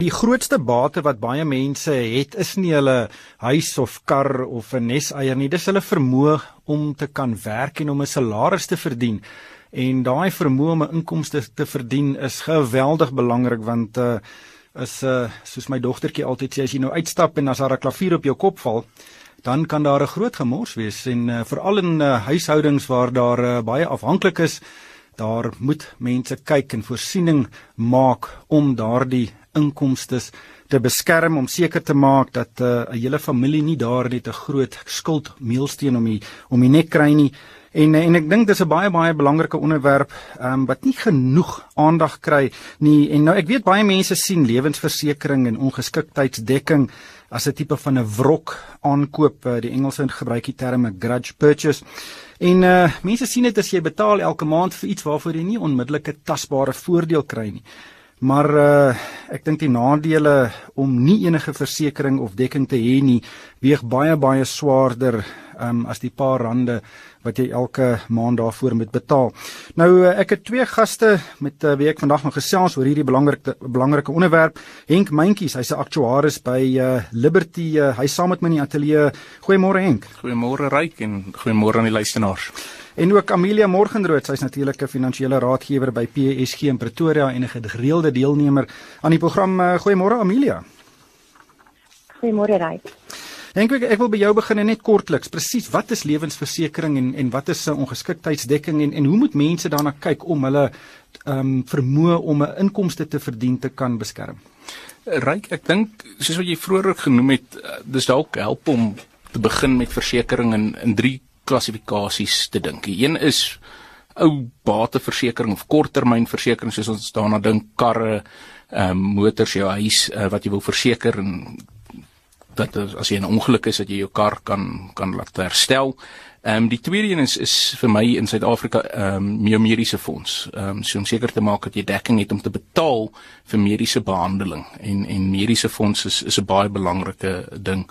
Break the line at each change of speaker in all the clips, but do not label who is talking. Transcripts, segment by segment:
Die grootste bate wat baie mense het, is nie hulle huis of kar of 'n neseier nie, dis hulle vermoë om te kan werk en om 'n salaris te verdien. En daai vermoë om 'n inkomste te verdien is geweldig belangrik want uh is uh soos my dogtertjie altyd sê as jy nou uitstap en as daar 'n klavier op jou kop val, dan kan daar 'n groot gemors wees en uh, veral in uh, huishoudings waar daar uh, baie afhanklik is, daar moet mense kyk en voorsiening maak om daardie inkomste te beskerm om seker te maak dat uh, 'n hele familie nie daar net 'n groot skuld meelsteen om die om die nek kry nie. En en ek dink dis 'n baie baie belangrike onderwerp um, wat nie genoeg aandag kry nie. En nou ek weet baie mense sien lewensversekering en ongeskiktheidsdekking as 'n tipe van 'n wrok aankoop. Uh, die Engelse gebruik die term 'n grudge purchase. En uh mense sien dit as jy betaal elke maand vir iets waarvoor jy nie onmiddellike tasbare voordeel kry nie. Maar uh ek dink die nadele om nie enige versekerings of dekking te hê nie weeg baie baie swaarder um, as die paar rande wat jy elke maand daarvoor moet betaal. Nou uh, ek het twee gaste met uh, wie ek vandag gaan gesels oor hierdie belangrike belangrike onderwerp. Henk Mentjies, hy's 'n aktuaris by uh, Liberty. Uh, hy saam met my in die ateljee. Goeiemôre Henk.
Goeiemôre Ryk en goeiemôre aan die luisteraars.
En ook Amelia Morgenrood, sy's natuurlik 'n finansiële raadgewer by PSG in Pretoria en 'n gereelde deelnemer aan die program. Uh, goeiemôre Amelia.
Goeiemôre Ryk.
Henk, ek, ek wil by jou begin en net kortliks. Presies, wat is lewensversekering en en wat is 'n ongeskiktheidsdekking en en hoe moet mense daarna kyk om hulle ehm um, vermoë om 'n inkomste te verdien te kan beskerm?
Ryk, ek dink soos wat jy vroeër genoem het, eh, dis dalk help om te begin met versekerings in in drie klassifikasies te dink. Die een is ou bateversekering of korttermynversekering soos ons daarna dink karre, ehm um, motors, jou huis uh, wat jy wil verseker en dat as jy 'n ongeluk is dat jy jou kar kan kan laat herstel. Ehm um, die tweede een is is vir my in Suid-Afrika ehm um, mediese fonds. Ehm um, so om seker te maak dat jy dekking het om te betaal vir mediese behandeling en en mediese fonds is is 'n baie belangrike ding.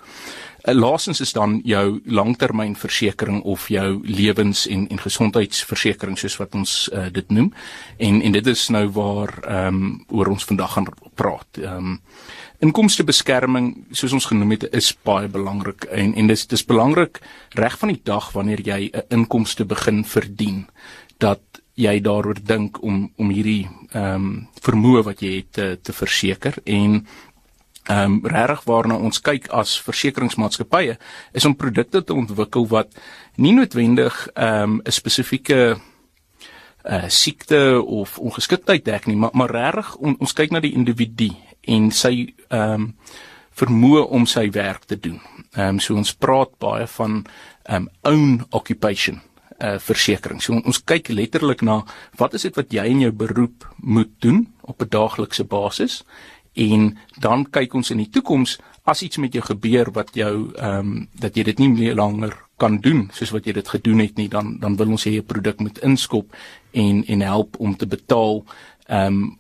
Laasens is dan jou langtermynversekering of jou lewens- en en gesondheidsversekering soos wat ons uh, dit noem. En en dit is nou waar ehm um, oor ons vandag gaan praat. Ehm um, inkomstebeskerming soos ons genoem het is baie belangrik en en dis dis belangrik reg van die dag wanneer jy 'n inkomste begin verdien dat jy daaroor dink om om hierdie ehm um, vermoë wat jy het te te verseker en ehm um, regtig waarna ons kyk as versekeringsmaatskappye is om produkte te ontwikkel wat nie noodwendig ehm um, 'n spesifieke uh siekte of ongeskiktheid dek nie maar maar regtig on, ons kyk na die individu en sy ehm um, vermoë om sy werk te doen. Ehm um, so ons praat baie van ehm um, own occupation uh versekerings. So ons kyk letterlik na wat is dit wat jy in jou beroep moet doen op 'n daaglikse basis en dan kyk ons in die toekoms as iets met jou gebeur wat jou ehm um, dat jy dit nie meer langer kan doen soos wat jy dit gedoen het nie dan dan wil ons hê 'n produk moet inskop en en help om te betaal ehm um,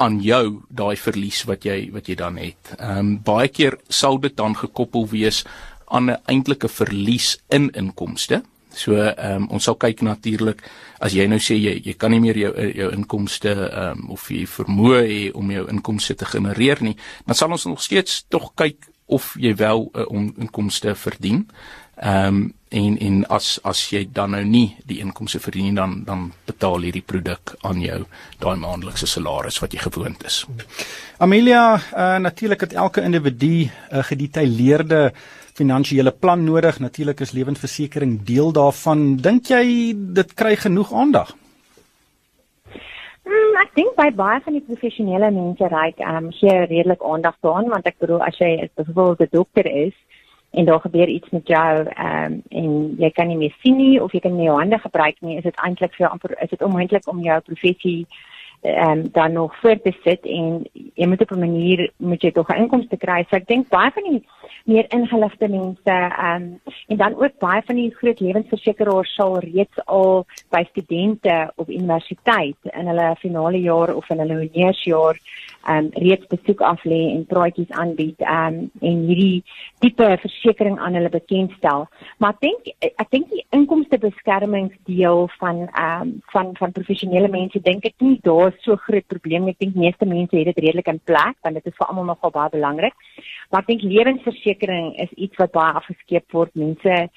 aan jou daai verlies wat jy wat jy dan het. Ehm um, baie keer sal dit dan gekoppel wees aan 'n eintlike verlies in inkomste. So ehm um, ons sal kyk natuurlik as jy nou sê jy jy kan nie meer jou jou inkomste ehm um, of jy vermoë hê om jou inkomste te genereer nie, dan sal ons nog steeds tog kyk of jy wel 'n uh, inkomste verdien. Ehm um, en en as as jy dan nou nie die inkomste verdien dan dan betaal hierdie produk aan jou daai maandelikse salaris wat jy gewoond is.
Amelia, uh, natuurlik het elke individu 'n uh, gedetailleerde finansiële plan nodig. Natuurlik is lewensversekering deel daarvan. Dink jy dit kry genoeg aandag?
Mm, ek dink by baie van die professionele mense ry ehm um, hier redelik aandag daaraan want ek bedoel as jy byvoorbeeld 'n dokter is en daar gebeur iets met jou ehm um, en jy kan nie meer sien nie of jy kan nie jou hande gebruik nie, is dit eintlik vir jou amper is dit onmoontlik om jou professie ehm um, dan nog voort te sit en jy moet op 'n manier moet jy tog 'n inkomste kry. So ek dink baie van die meer ingeligte mense um, en dan ook baie van die groot lewensversekeraars sal reeds al by studente op universiteit in hulle finale jaar of in hulle honeursjaar um, reeds besoek af lê en praatjies aanbied um, en hierdie tipe versekerings aan hulle bekendstel. Maar ek dink ek dink die inkomstebeskermingsdeel van um, van van professionele mense dink ek nie daar so groot probleem ek dink meeste mense het dit redelik in plek want dit is vir almal nogal baie belangrik. Maar ek dink lewensversekering is iets wat baie afgeskeep word. Mense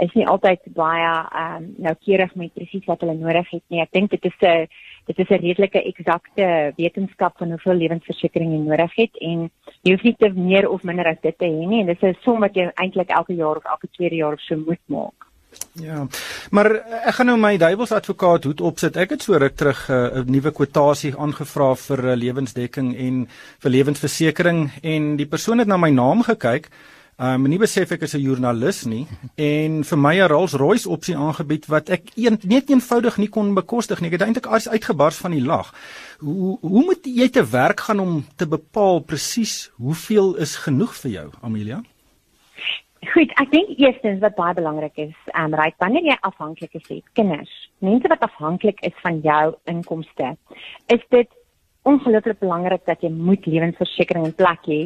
is nie altyd baie ehm um, noukeurig met presies wat hulle nodig het nie. Ek dink dit is 'n dit is 'n redelike eksakte wetenskap van hoeveel lewensversekering jy nodig het en jy hoef nie te meer of minder as dit te hê nie en dit is 'n som wat jy eintlik elke jaar of elke tweede jaar of so moet maak.
Ja. Maar ek gaan nou my duiwelsadvokaat hoed opsit. Ek het so ruk terug eh, 'n uh, nuwe kwotasie aangevra vir uh, lewensdekking en vir lewensversekering en die persoon het na my naam gekyk Um nie besef ek is 'n joernalis nie en vir my 'n Rolls-Royce opsie aangebied wat ek een, net eenvoudig nie kon bekostig nie. Ek het eintlik uitgebars van die lag. Hoe hoe moet jy te werk gaan om te bepaal presies hoeveel is genoeg vir jou, Amelia?
Goed, ek dink eerstens wat baie belangrik is, um right, wanneer jy afhanklik is, kinders, mense wat afhanklik is van jou inkomste, is dit ongelooflik belangrik dat jy moet lewensversekering in plek hê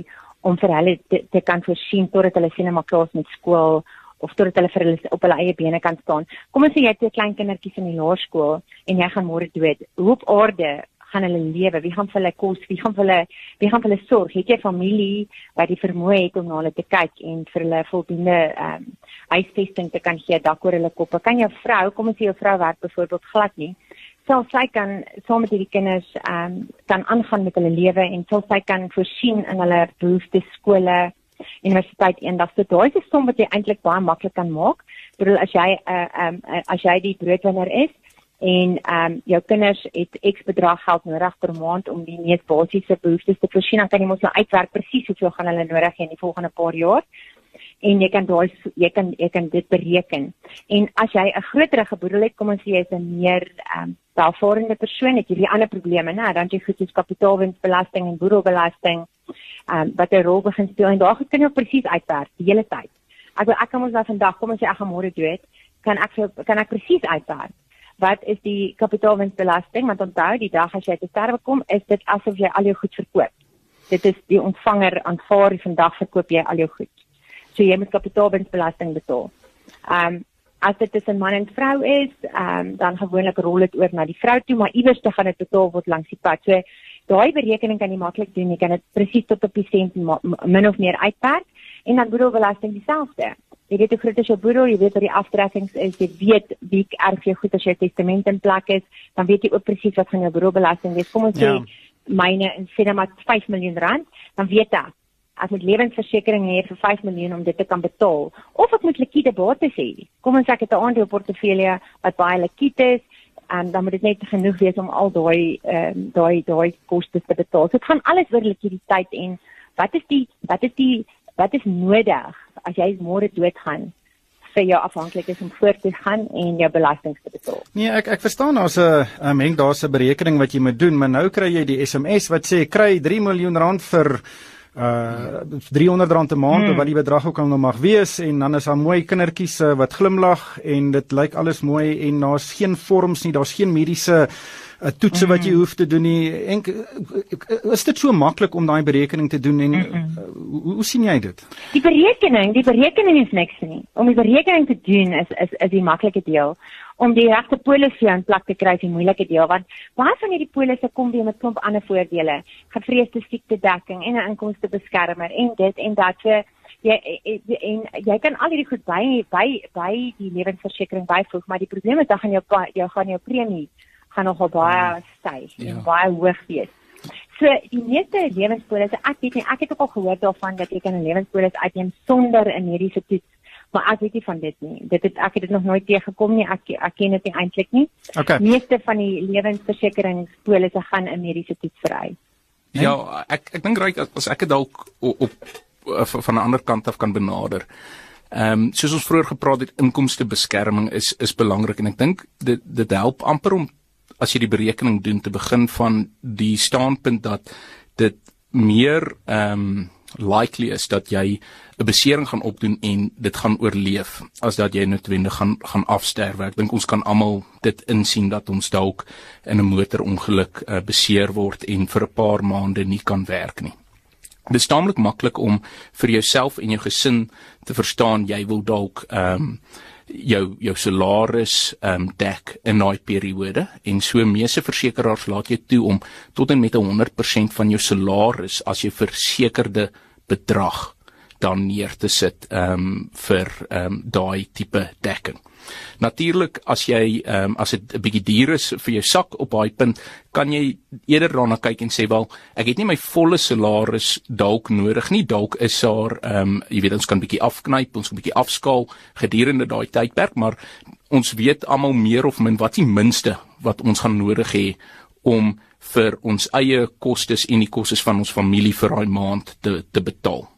om vir hulle te, te kan voorsien totdat hulle sien maar klaar met skool of totdat hulle vir hulle op hulle eie bene kan staan. Kom ons sê jy het twee klein kindertjies in die laerskool en jy gaan môre dood. Hoe op aarde gaan hulle lewe? Wie gaan vir hulle kos? Wie gaan vir hulle wie gaan vir hulle sorg? Het jy familie wat die vermoë het om na hulle te kyk en vir hulle voldoende ehm um, huisvesting te kan gee, dak oor hulle koppe? Kan jou vrou, kom ons sê jou vrou werk byvoorbeeld glad nie sal sy kan saam met hierdie kinders ehm um, kan aangaan met hulle lewe en sal sy kan voorsien in hulle behoeftes skole universiteit eendag so daai is 'n som wat jy eintlik baie maklik kan maak. Bedoel as jy 'n uh, eh, ehm um, as jy die broodwinner is en ehm um, jou kinders het X bedrag geld nodig per maand om die mees basiese behoeftes te voorsien, dan kan jy mos nou uitwerk presies hoeveel gaan hulle nodig hê in die volgende paar jaar en jy kan daai jy kan jy kan dit bereken. En as jy 'n groterige boedel het, kom ons sê jy is 'n meer ehm um, welvarende persoon, het jy die ander probleme, né? Dan jy goed soos kapitaalwinsbelasting en boedelbelasting ehm um, wat 'n rol begin speel en daar kan jy presies uitwerk die hele tyd. Ek wil ek kan ons nou vandag kom ons sê ek gaan môre dood, kan ek kan ek presies uitwerk. Wat is die kapitaalwinsbelasting? Want onthou, die dag as jy te sterwe kom, is dit asof jy al jou goed verkoop. Dit is die ontvanger aanvaar die vandag verkoop jy al jou goed. So jy moet kapitaalwinsbelasting betaal. Ehm um, as dit tussen man en vrou is, ehm um, dan gewoonlik rol dit oor na die vrou toe, maar iewers te gaan dit betaal word langs die pad. So daai berekening kan jy maklik doen. Jy kan dit presies tot op die sent min of meer uitperk en dan boedelbelasting dieselfde. Jy weet hoe groot is jou boedel, jy weet wat die aftrekkings is, jy weet wie erf jy goed as jou testament in plek is, dan weet jy ook presies wat van jou boedelbelasting is. Kom ons ja. sê myne in maar 5 miljoen rand, dan weet ek as ek lewensversekering het vir 5 miljoen om dit te kan betaal of ek moet likwide bates hê. Kom ons sê ek het 'n aandeleportefeulje wat baie likwid is en dan moet dit net genoeg wees om al daai ehm um, daai daai kostes te betaal. So dit gaan alles oor likwiditeit en wat is die wat is die wat is nodig as jy môre doodgaan vir jou afhanklik is om voort te gaan en jou belasting te betaal.
Nee, ek ek verstaan daar's 'n um, hang daar's 'n berekening wat jy moet doen, maar nou kry jy die SMS wat sê kry 3 miljoen rand vir uh 300 rand 'n maand hmm. wat die bedrag ook al nou mag wees en dan is daar mooi kindertjies uh, wat glimlag en dit lyk alles mooi en daar's geen vorms nie daar's geen mediese uh, toetse mm. wat jy hmm. hoef te doen nie. En uh, is dit so maklik om daai berekening te doen en uh, hoe, hoe sien jy dit?
Die berekening die berekening is niks nie. Om die berekening te doen is is is die maklike deel. Om die regte polisse in plek te kry is die moeilike deel want baie van hierdie polisse kom weer met klomp ander voordele, gevreesde siekte dekking en 'n inkomste beskermer en dit en dat so jy en jy kan al hierdie goed by by by die lewensversekering byvoeg, maar die probleem is dan gaan jou jou gaan jou premie gaan nogal baie styg ja. en baie hoog wees. So die meeste lewenspolisse, ek weet nie, ek het ook al gehoor daarvan dat jy kan 'n lewenspolis uitneem sonder 'n mediese toets maar ek weet nie van dit nie. Dit het ek het dit nog nooit teëgekom nie. Ek ek ken dit nie eintlik nie.
Okay.
Meeste van die lewensversekeringspolisse gaan 'n mediese toets vereis.
Ja, ek ek dink reg as ek dit dalk op, op van 'n ander kant af kan benader. Ehm um, soos ons vroeër gepraat het, inkomstebeskerming is is belangrik en ek dink dit dit help amper om as jy die berekening doen te begin van die standpunt dat dit meer ehm um, likely is dat jy 'n besering gaan opdoen en dit gaan oorleef as dat jy noodwendig gaan gaan afsterwe. Ek dink ons kan almal dit insien dat ons dalk in 'n motorongeluk uh, beseer word en vir 'n paar maande nie kan werk nie. Dit is taamlik maklik om vir jouself en jou gesin te verstaan jy wil dalk ehm um, jou jou salaris ehm um, dek in daai periode en so meeste versekerings laat jy toe om tot en met 100% van jou salaris as jy versekerde bedrag dan neer te sit ehm um, vir ehm um, daai tipe dekking. Natuurlik as jy ehm um, as dit 'n bietjie duur is vir jou sak op daai punt, kan jy eerder daarna kyk en sê wel, ek het nie my volle salaris dalk nodig nie. Dalk is daar ehm um, jy weet ons kan bietjie afknyp, ons kan bietjie afskaal gedurende daai tydperk, maar ons weet almal meer of min wat die minste wat ons gaan nodig hê om vir ons eie kostes en die kostes van ons familie vir daai maand te te betaal.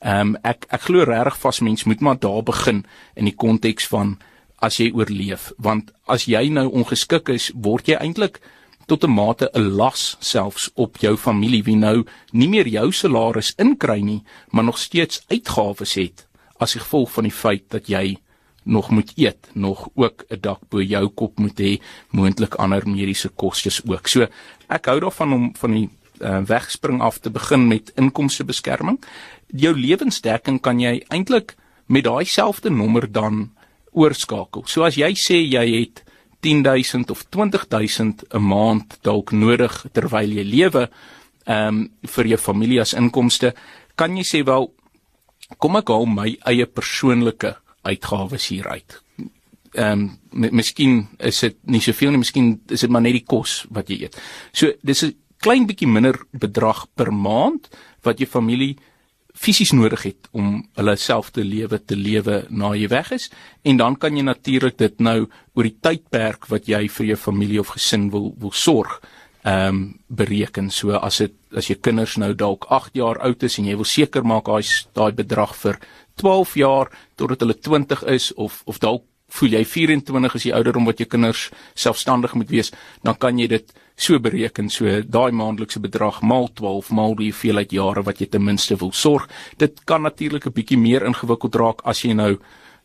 Ehm um, ek ek glo regtig vas mens moet maar daar begin in die konteks van as jy oorleef want as jy nou ongeskik is word jy eintlik tot 'n mate 'n las selfs op jou familie wie nou nie meer jou salaris inkry nie maar nog steeds uitgawes het as gevolg van die feit dat jy nog moet eet, nog ook 'n dak bo jou kop moet hê, moontlik ander mediese kostes ook. So ek hou daarvan om van die uh, wegspring af te begin met inkomstebeskerming. Jou lewensdekking kan jy eintlik met daai selfde nommer dan oorskakel. So as jy sê jy het 10000 of 20000 'n maand dalk nodig terwyl jy lewe, ehm um, vir jou familie as inkomste, kan jy sê wel kom ek haal my eie persoonlike uitgawes hier uit. Ehm um, miskien is dit nie soveel nie, miskien is dit maar net die kos wat jy eet. So dis 'n klein bietjie minder bedrag per maand wat jou familie fisies nodig het om hulle selfde lewe te lewe na jy weg is. En dan kan jy natuurlik dit nou oor die tydperk wat jy vir jou familie of gesin wil wil sorg ehm um, bereken. So as dit as jou kinders nou dalk 8 jaar oud is en jy wil seker maak daai daai bedrag vir 12 jaar totdat hulle 20 is of of dalk voel jy 24 is die ouderdom wat jou kinders selfstandig moet wees dan kan jy dit so bereken so daai maandelikse bedrag maal 12 maal die hoeveelheid jare wat jy ten minste wil sorg. Dit kan natuurlik 'n bietjie meer ingewikkeld raak as jy nou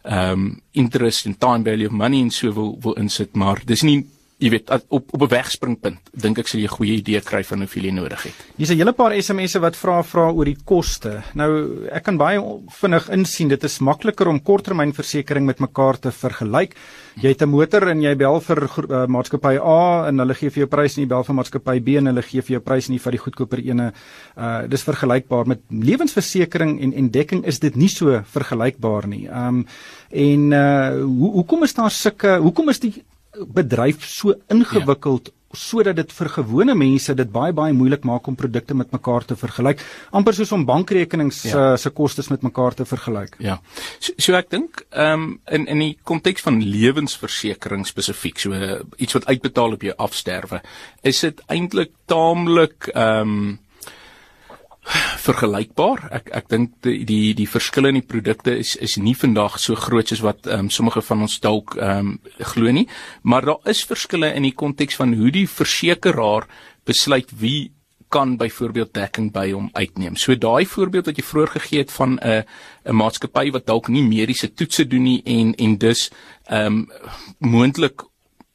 ehm um, interest and time value of money en so wil wil insit maar dis nie jy weet op op 'n wegspringpunt dink ek sal jy 'n goeie idee kry van hoeveel jy nodig het.
Hier's 'n hele paar SMS'e wat vra vra oor die koste. Nou ek kan baie vinnig insien dit is makliker om korttermynversekering met mekaar te vergelyk. Jy het 'n motor en jy bel vir uh, maatskappy A en hulle gee vir jou prys en jy bel vir maatskappy B en hulle gee vir jou prys en jy vat die goedkoper ene. Uh dis vergelykbaar met lewensversekering en en dekking is dit nie so vergelykbaar nie. Um en uh ho hoekom is daar sulke hoekom is die bedryf so ingewikkeld ja. sodat dit vir gewone mense dit baie baie moeilik maak om produkte met mekaar te vergelyk amper soos om bankrekenings ja. uh, se kostes met mekaar te vergelyk.
Ja. So, so ek dink ehm um, in in die konteks van lewensversekering spesifiek so uh, iets wat uitbetaal op jou afsterwe is dit eintlik taamlik ehm um, vergelykbaar. Ek ek dink die die die verskille in die produkte is is nie vandag so groot soos wat ehm um, sommige van ons dalk ehm um, glo nie, maar daar is verskille in die konteks van hoe die versekeraar besluit wie kan byvoorbeeld dekking by hom uitneem. So daai voorbeeld wat jy vroeër gegee het van 'n 'n maatskappy wat dalk nie mediese toetse doen nie en en dus ehm um, moontlik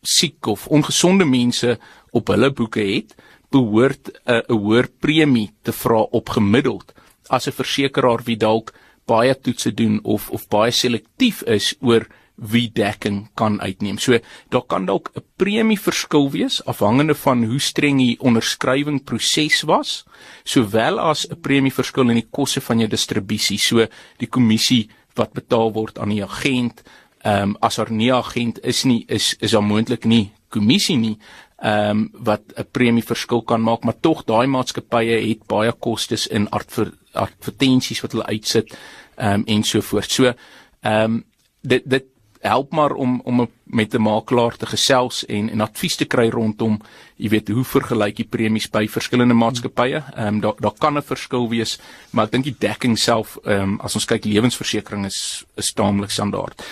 siek of ongesonde mense op hulle boeke het, behoort 'n 'n hoër premie te vra op gemiddeld as 'n versekeraar wie dalk baie toetse doen of of baie selektief is oor wie dekking kan uitneem. So daar kan dalk 'n premie verskil wees afhangende van hoe streng die onderskrywing proses was, sowel as 'n premie verskil in die koste van jou distribusie, so die kommissie wat betaal word aan die agent. Ehm um, as daar nie agent is nie, is is daar moontlik nie kommissie nie ehm um, wat 'n premie verskil kan maak, maar tog daai maatskappye het baie kostes in adver, advertensies wat hulle uitsit ehm um, en so voort. So ehm um, dit dit help maar om om met 'n makelaar te gesels en en advies te kry rondom jy weet hoe vergelyk die premies by verskillende maatskappye. Ehm um, daar daar kan 'n verskil wees, maar ek dink die dekking self ehm um, as ons kyk lewensversekering is is taamlik standaard.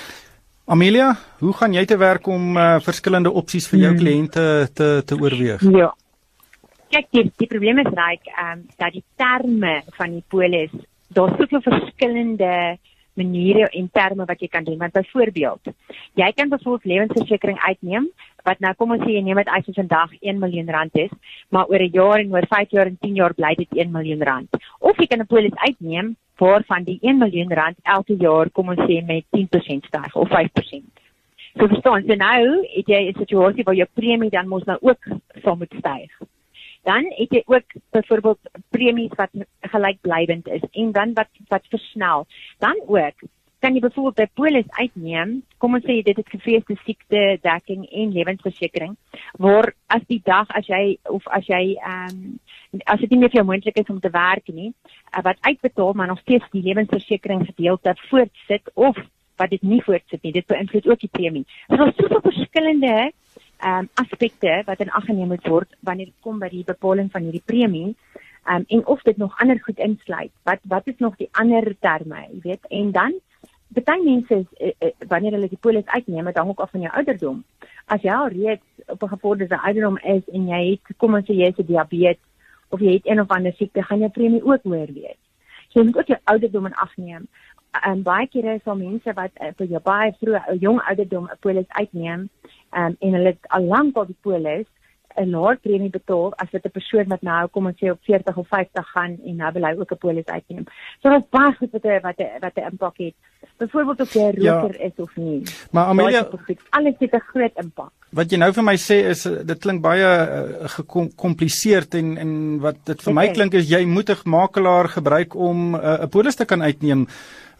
Amelia, hoe gaan jy te werk om uh, verskillende opsies vir jou hmm. kliënte te te oorweeg?
Ja. Kyk, die, die probleem is raak ehm um, dat die terme van die polis, daar's soveel verskillende maniere en terme wat jy kan doen. Want byvoorbeeld, jy kan byvoorbeeld lewensversekering uitneem wat nou kom ons sê jy neem dit as jy vandag 1 miljoen rand is, maar oor 'n jaar en oor 5 jaar en 10 jaar bly dit 1 miljoen rand. Of jy kan 'n polis uitneem waarvan die 1 miljoen rand elke jaar kom ons sê met 10% styg of 5%. So verstaan, so nou het jy 'n situasie waar jou premie dan mos nou ook sal moet styg. Dan het jy ook byvoorbeeld premies wat gelykblywend is en dan wat wat versnel. Dan ook kan jy byvoorbeeld 'n polis uitneem, kom ons sê dit het gefeeste siekte dekking en lewensversekering, waar as die dag as jy of as jy ehm um, as dit nie meer vir jou moontlik is om te werk nie, uh, wat uitbetaal maar nog steeds die lewensversekering gedeelte voortsit of wat dit nie voortsit nie, dit beïnvloed ook die premie. So daar's soveel verskillende ehm um, aspekte wat in ag geneem moet word wanneer dit kom by die bepaling van hierdie premie. Um, en of dit nog ander goed insluit. Wat wat is nog die ander terme, jy weet? En dan baie mense is, uh, uh, wanneer hulle die polis uitneem, dan ook af van jou ouderdom. As jy al reeds op 'n gevorderde ouderdom is en jy het kom ons sê jy het diabetes of jy het een of ander siekte, gaan jou premie ook hoër wees. So jy moet ook jou ouderdom in ag neem. En baie kere is daar mense wat uh, vir jou baie vroeg jong ouderdom 'n polis uitneem um, en hulle al lank al die polis 'n laer premie betaal as wat 'n persoon wat nou kom ons sê op 40 of 50 gaan en nou wil hy ook 'n polis uitneem. So dit is baie goed wat 'n wat 'n wat 'n impak het. Byvoorbeeld of jy 'n ja. roker ja. is of nie.
Maar Amelia,
alles het 'n groot impak.
Wat jy nou vir my sê is dit klink baie uh, gekompliseerd en en wat dit vir okay. my klink is jy moet 'n makelaar gebruik om uh, 'n polis te kan uitneem.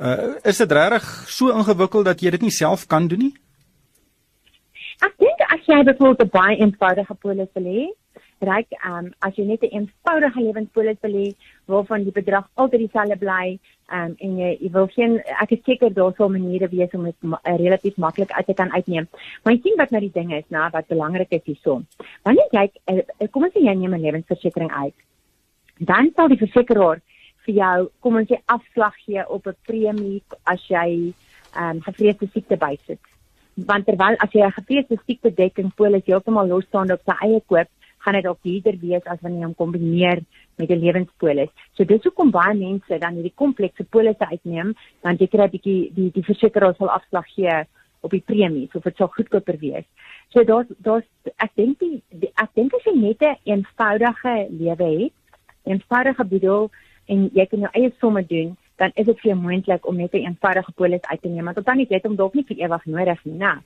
Uh, is dit regtig so ingewikkeld dat jy dit nie self kan doen nie?
Ek dink as jy byvoorbeeld 'n baie eenvoudige polis wil hê, ryk um as jy net 'n eenvoudige lewenspolis wil hê waarvan die bedrag altyd dieselfde bly, um en jy, jy wil geen ek is seker daar sou maniere wees om dit ma relatief maklik uit te kan uitneem. Maar ek sien wat nou die ding is, nou wat belangrik is hierso. Wanneer jy uh, kom ons sê jy neem 'n lewensversekering uit, dan sal die versekeraar vir jou kom ons sê afslag gee op 'n premie as jy um gevreesde siekte bysit want terwyl as jy 'n gefeeste siekte dekking polis heeltemal losstaande op sy eie koop, gaan dit dalk duurder wees as wanneer jy hom kombineer met 'n lewenspolis. So dis hoekom baie mense dan hierdie komplekse polisse uitneem, want jy kry 'n bietjie die die versekeraar sal afslag gee op die premies of dit sal goedkoper wees. So daar's daar's ek dink die, die ek dink as jy net 'n eenvoudige lewe het, eenvoudige bedoel en jy kan jou eie somme doen, dan is dit vir jou moontlik om net 'n eenvoudige polis uit te neem want dan het jy hom dalk nie vir ewig nodig nie, né?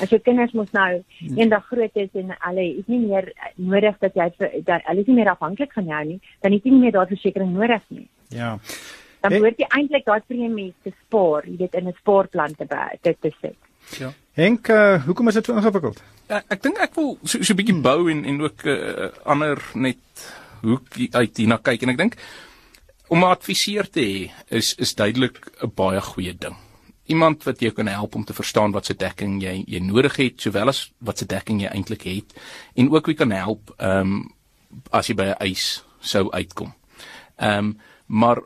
As jou kinders mos nou eendag groot is en hulle is nie meer nodig dat jy dat hulle is nie meer afhanklik van jou nie, dan het jy nie meer daardie versekerings nodig nie.
Ja.
Dan moet jy eintlik daai premie te spaar, jy weet in 'n spaarplan te dit te sit.
Ja. Henk, uh, hoekom is dit so ingewikkeld?
Ja, ek dink ek wil so 'n so bietjie bou en en ook 'n uh, ander net hoe uit hierna kyk en ek dink om 'n adviseur te hê is is duidelik 'n baie goeie ding. Iemand wat jou kan help om te verstaan wat se dekking jy jy nodig het sowel as wat se dekking jy eintlik het en ook wie kan help ehm um, as jy by 'n eis sou uitkom. Ehm um, maar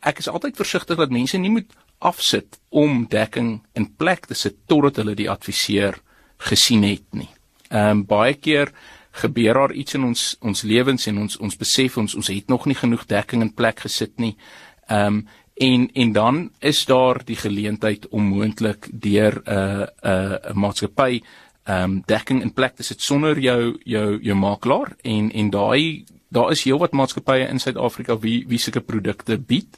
ek is altyd versigtig dat mense nie moet afsit om dekking in plek te sit totdat hulle die adviseur gesien het nie. Ehm um, baie keer gebeur daar iets in ons ons lewens en ons ons besef ons ons het nog nie genoeg dekking in plek gesit nie. Ehm um, en en dan is daar die geleentheid om moontlik deur 'n uh, 'n uh, 'n maatskappy ehm um, dekking in plek te sit sonder jou jou jou makelaar en en daai daar is heelwat maatskappye in Suid-Afrika wie wie sulke produkte bied.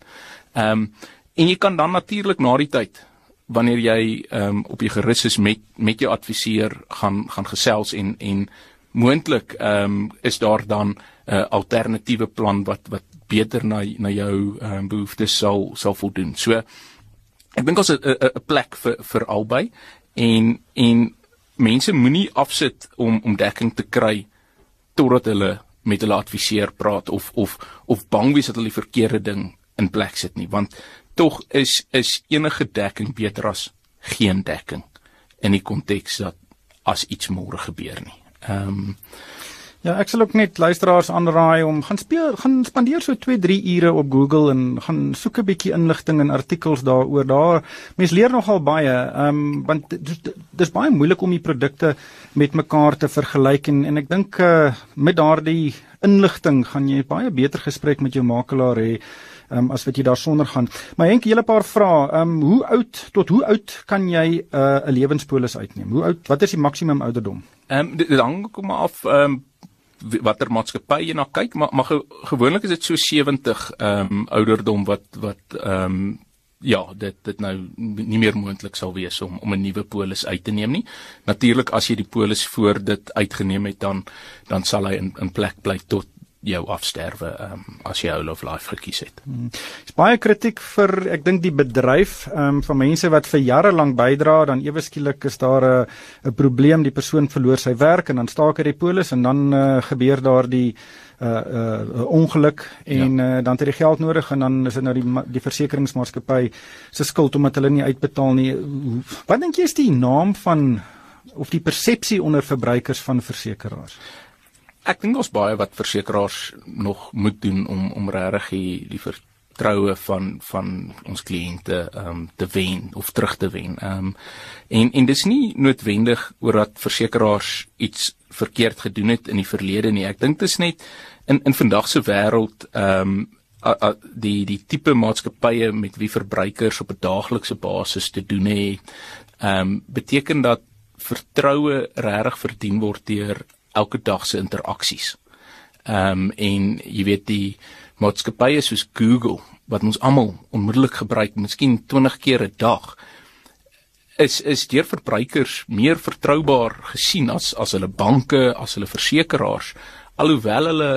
Ehm um, en jy kan dan natuurlik na die tyd wanneer jy ehm um, op jy gerus is met met jou adviseur gaan gaan gesels en en moontlik ehm um, is daar dan 'n uh, alternatiewe plan wat wat beter na na jou ehm um, behoeftes sal sal voldoen. So ek dink ons 'n 'n plek vir vir albei en en mense moenie afsit om om dekking te kry totdat hulle met hulle adviseur praat of of of bang wees dat hulle die verkeerde ding in plek sit nie want tog is is enige dekking beter as geen dekking in die konteks dat as iets môre gebeur nie. Ehm um,
Ja, ek sal ook net luisteraars aanraai om gaan speel, gaan spandeer so 2-3 ure op Google en gaan soek 'n bietjie inligting en artikels daaroor. Daar mense leer nogal baie. Ehm um, want dis baie moeilik om die produkte met mekaar te vergelyk en en ek dink uh, met daardie inligting gaan jy baie beter gesprek met jou makelaar hê um, as wat jy daarsonder gaan. Maar Henk, 'n hele paar vrae. Ehm um, hoe oud tot hoe oud kan jy 'n uh, lewenspolis uitneem? Hoe oud? Wat is die maksimum ouderdom?
Ehm um, dit hang kom af ehm um, watter maatskappy jy na kyk, maar maar ge, gewoonlik is dit so 70 ehm um, ouderdom wat wat ehm um, ja, dit dit nou nie meer moontlik sal wees om om 'n nuwe polis uit te neem nie. Natuurlik as jy die polis voor dit uitgeneem het dan dan sal hy in in plek bly tot jou afsterwe um, as jy whole of life gekies het.
Hmm. Dis baie kritiek vir ek dink die bedryf um, van mense wat vir jare lank bydra dan ewe skielik is daar 'n 'n probleem die persoon verloor sy werk en dan staak hy die polis en dan uh, gebeur daar die uh, uh, uh, ongeluk en ja. uh, dan het hy geld nodig en dan is dit nou die die versekeringsmaatskappy se skuld omdat hulle nie uitbetaal nie. Wat dink jy is die naam van of die persepsie onder verbruikers van versekerings?
Ek dink ons baie wat versekerings nog moet doen om om regtig die, die vertroue van van ons kliënte um te wen of terug te wen. Um en en dis nie noodwendig oor dat versekerings iets verkeerd gedoen het in die verlede nie. Ek dink dit is net in in vandag se wêreld um a, a, die die tipe maatskappye met wie verbruikers op 'n daaglikse basis te doen het, um beteken dat vertroue regtig verdien word deur elke dag se interaksies. Ehm um, en jy weet die maatskappye soos Google wat ons almal onmiddellik gebruik, miskien 20 keer 'n dag is is deur verbruikers meer vertroubaar gesien as as hulle banke, as hulle versekerings, alhoewel hulle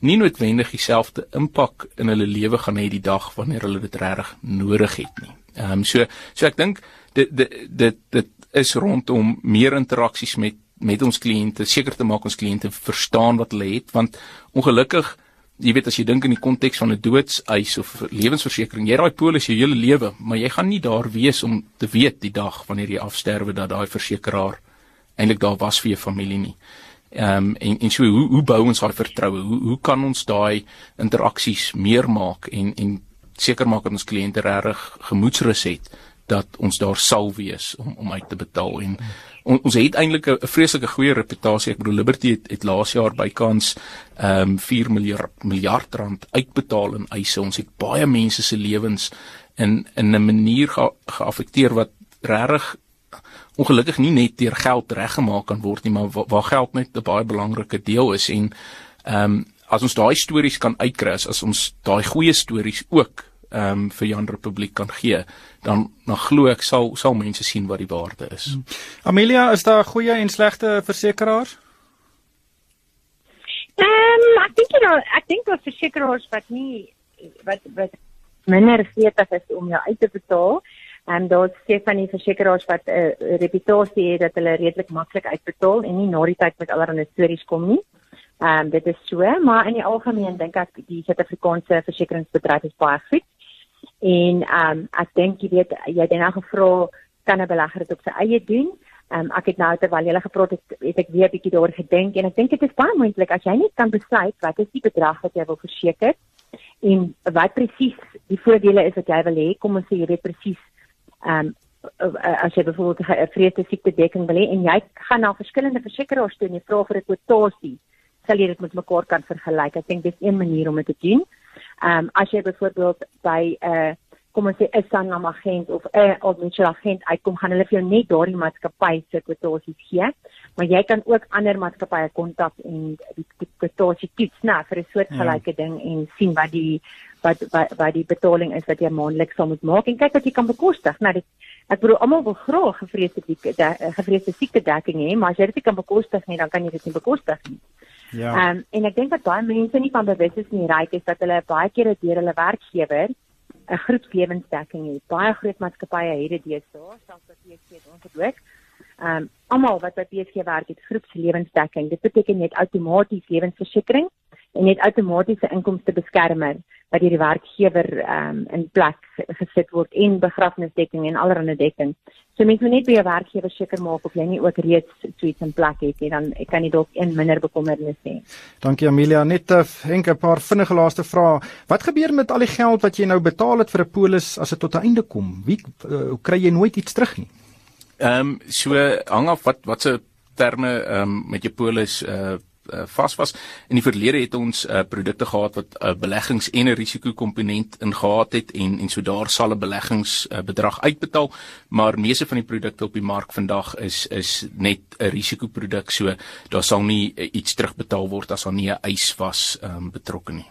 nie noodwendig dieselfde impak in hulle lewe gaan hê die dag wanneer hulle dit regtig nodig het nie. Ehm um, so so ek dink dit dit dit dit is rondom meer interaksies met met ons kliënte seker te maak ons kliënte verstaan wat hulle het want ongelukkig jy weet as jy dink in die konteks van 'n doodseis of lewensversekering jy raai polis jou hele lewe maar jy gaan nie daar wees om te weet die dag wanneer jy afsterwe dat daai versekeraar eintlik daar was vir jou familie nie. Ehm um, en en so hoe hoe bou ons daai vertroue? Hoe hoe kan ons daai interaksies meer maak en en seker maak dat ons kliënte regtig gemoedsrus het dat ons daar sal wees om om uit te betaal en on, ons het eintlik 'n vreeslike goeie reputasie. Ek bedoel Liberty het, het laas jaar bykans ehm um, 4 miljard miljard rand uitbetaal in eise. Ons het baie mense se lewens in in 'n manier ge, geaffekteer wat regtig ongelukkig nie net deur geld reggemaak kan word nie, maar waar, waar geld net 'n baie belangrike deel is en ehm um, as ons daai stories kan uitkry, as ons daai goeie stories ook ehm um, vir Jan Republiek kan gee, dan dan glo ek sal sal mense sien wat die waarde is. Hmm.
Amelia, is daar goeie en slegte versekerings?
Ehm um, ek dink jy nou, ek dink dat versekerings wat nie wat wat minder gretig is om jou uit te betaal, en um, daar's sê van die versekerings wat 'n uh, reputasie het dat hulle redelik maklik uitbetaal en nie na die tyd met allerlei stories kom nie. Ehm um, dit is so, maar in die algemeen dink ek die Suid-Afrikaanse versekeringsbedryf is baie goed. En ehm um, ek dink jy weet jy het nou gevra kan 'n belegger dit op sy eie doen? Ehm um, ek het nou terwyl jy gepraat het, het ek weer 'n bietjie daaroor gedink en ek dink dit is baie moontlik as jy net kan besluit wat is die bedrag wat jy wil verseker en wat presies die voordele is wat jy wil hê, kom ons sê jy weet presies ehm um, as jy byvoorbeeld 'n vreesde siekte dekking wil hê en jy gaan na verskillende versekerings toe en jy vra vir 'n kwotasie, sal jy dit met mekaar kan vergelyk. Ek dink dis een manier om dit te doen. Ehm um, as jy byvoorbeeld by 'n uh, kom ons sê 'n Sanlam agent of 'n Oldmutual agent uitkom, gaan hulle vir jou net daardie maatskappy se kwotasies gee, maar jy kan ook ander maatskappye kontak en die kwotasie toets na vir 'n soortgelyke ja. ding en sien wat die wat wat wat die betaling is wat jy maandeliks sal moet maak en kyk wat jy kan bekostig. Nou dit ek bedoel almal wil graag gevreesde gevreesde siekte dekking hê, maar as jy dit kan bekostig nie, dan kan jy dit nie bekostig nie. Ja. Ehm um, en ek dink dat baie mense nie van bewus is nie, ryk is dat hulle baie keer deur hulle werkgewer 'n groepslewensdekking het. Baie groot maatskappye het dit deesdae, selfs wat jy sê ons het ook. Ehm um, almal wat by PSG werk het groepslewensdekking. Dit beteken jy het outomaties lewensversekering en net outomatiese inkomste beskermer wat deur die werkgewer um, in plek gesit word en begrafnisdekking en allerlei dekking. So mense moet net by jou werkgewer seker maak of jy nie ook reeds so iets in plek het nie, dan kan jy dalk een minder bekommernis hê.
Dankie Amelia. Net 'n uh, paar vinnige laaste vrae. Wat gebeur met al die geld wat jy nou betaal het vir 'n polis as dit tot 'n einde kom? Wie uh, kry jy nooit iets terug nie?
Ehm um, so hang af wat wat se terme ehm um, met jou polis uh uh, vas was. In die verlede het ons uh, produkte gehad wat 'n uh, beleggings en 'n risikokomponent ingehaat het en en so daar sal 'n beleggingsbedrag uh, uitbetaal, maar meeste van die produkte op die mark vandag is is net 'n risikoproduk. So daar sal nie uh, iets terugbetaal word as daar nie 'n eis was um, betrokke nie.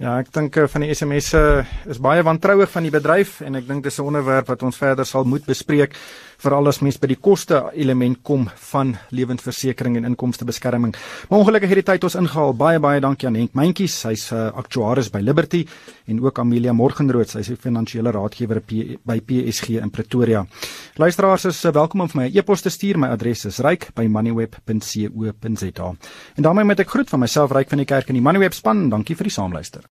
Ja, ek dink van die SMS'e is baie wantrouig van die bedryf en ek dink dis 'n onderwerp wat ons verder sal moet bespreek veral as mens by die koste element kom van lewensversekering en inkomstebeskerming. Maar ongelukkig het die tyd ons ingehaal. Baie baie dankie aan Henk Mentjies, hy's 'n uh, eh, aktuaris by Liberty en ook Amelia Morgenrood, sy's 'n finansiële raadgewer by PSG in Pretoria. Luisteraars is uh, welkom om vir my 'n e e-pos te stuur. My adres is ryk@moneyweb.co.za. En daarmee met ek groet van myself Ryk van die Kerk en die Moneyweb span. Dankie vir die saamluister.